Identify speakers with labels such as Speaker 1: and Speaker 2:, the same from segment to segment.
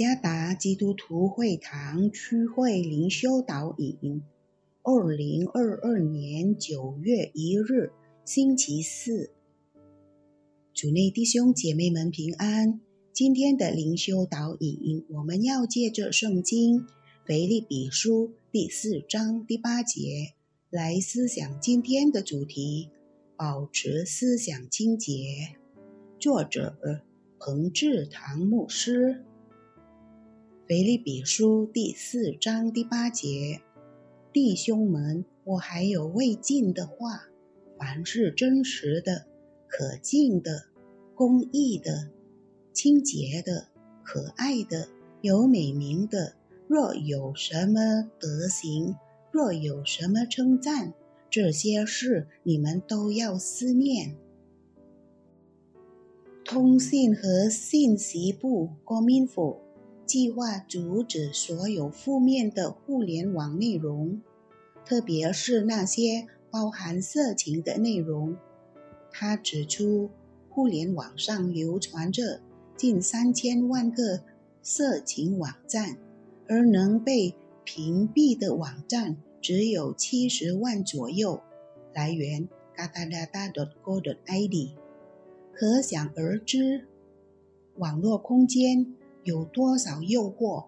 Speaker 1: 加达基督徒会堂区会灵修导引，二零二二年九月一日，星期四。主内弟兄姐妹们平安。今天的灵修导引，我们要借着圣经腓立比书第四章第八节来思想今天的主题：保持思想清洁。作者彭志堂牧师。腓立比书第四章第八节，弟兄们，我还有未尽的话：凡是真实的、可敬的、公义的、清洁的、可爱的、有美名的，若有什么德行，若有什么称赞，这些事你们都要思念。通信和信息部国民府。计划阻止所有负面的互联网内容，特别是那些包含色情的内容。他指出，互联网上流传着近三千万个色情网站，而能被屏蔽的网站只有七十万左右。来源：gadadada.co.id。可想而知，网络空间。有多少诱惑？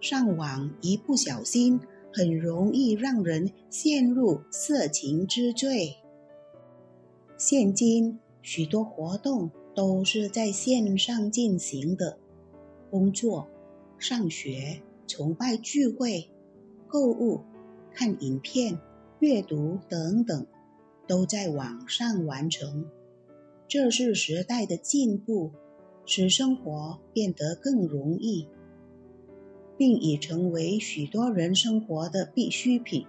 Speaker 1: 上网一不小心，很容易让人陷入色情之罪。现今许多活动都是在线上进行的，工作、上学、崇拜聚会、购物、看影片、阅读等等，都在网上完成。这是时代的进步。使生活变得更容易，并已成为许多人生活的必需品。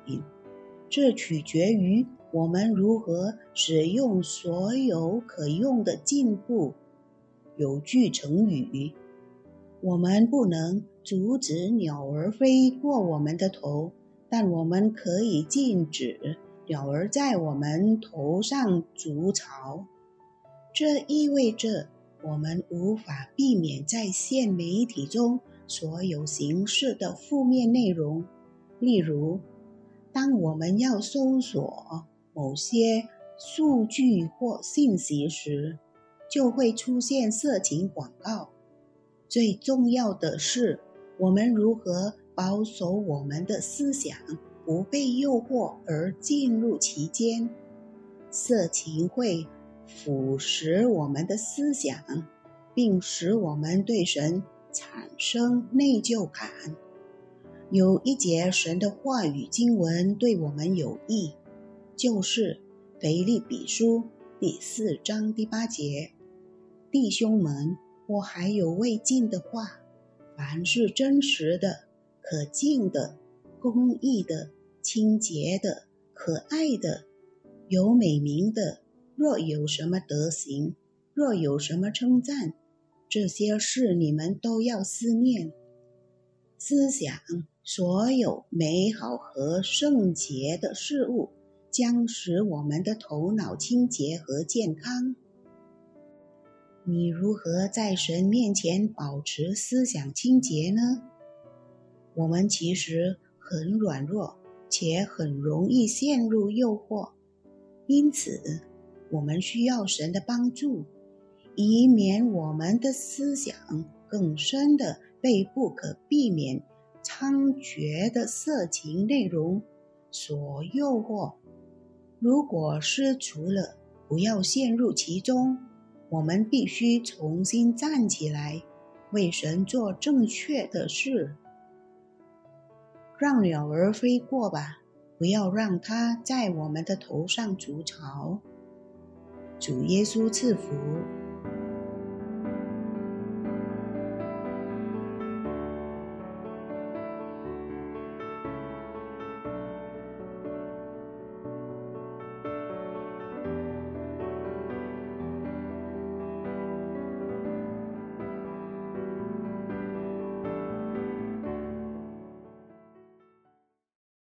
Speaker 1: 这取决于我们如何使用所有可用的进步。有句成语：“我们不能阻止鸟儿飞过我们的头，但我们可以禁止鸟儿在我们头上筑巢。”这意味着。我们无法避免在线媒体中所有形式的负面内容，例如，当我们要搜索某些数据或信息时，就会出现色情广告。最重要的是，我们如何保守我们的思想不被诱惑而进入其间。色情会。腐蚀我们的思想，并使我们对神产生内疚感。有一节神的话语经文对我们有益，就是腓立比书第四章第八节：“弟兄们，我还有未尽的话，凡是真实的、可敬的、公义的、清洁的、可爱的、有美名的。”若有什么德行，若有什么称赞，这些事你们都要思念、思想。所有美好和圣洁的事物，将使我们的头脑清洁和健康。你如何在神面前保持思想清洁呢？我们其实很软弱，且很容易陷入诱惑，因此。我们需要神的帮助，以免我们的思想更深的被不可避免猖獗的色情内容所诱惑。如果失足了，不要陷入其中。我们必须重新站起来，为神做正确的事。让鸟儿飞过吧，不要让它在我们的头上筑巢。主耶稣赐福。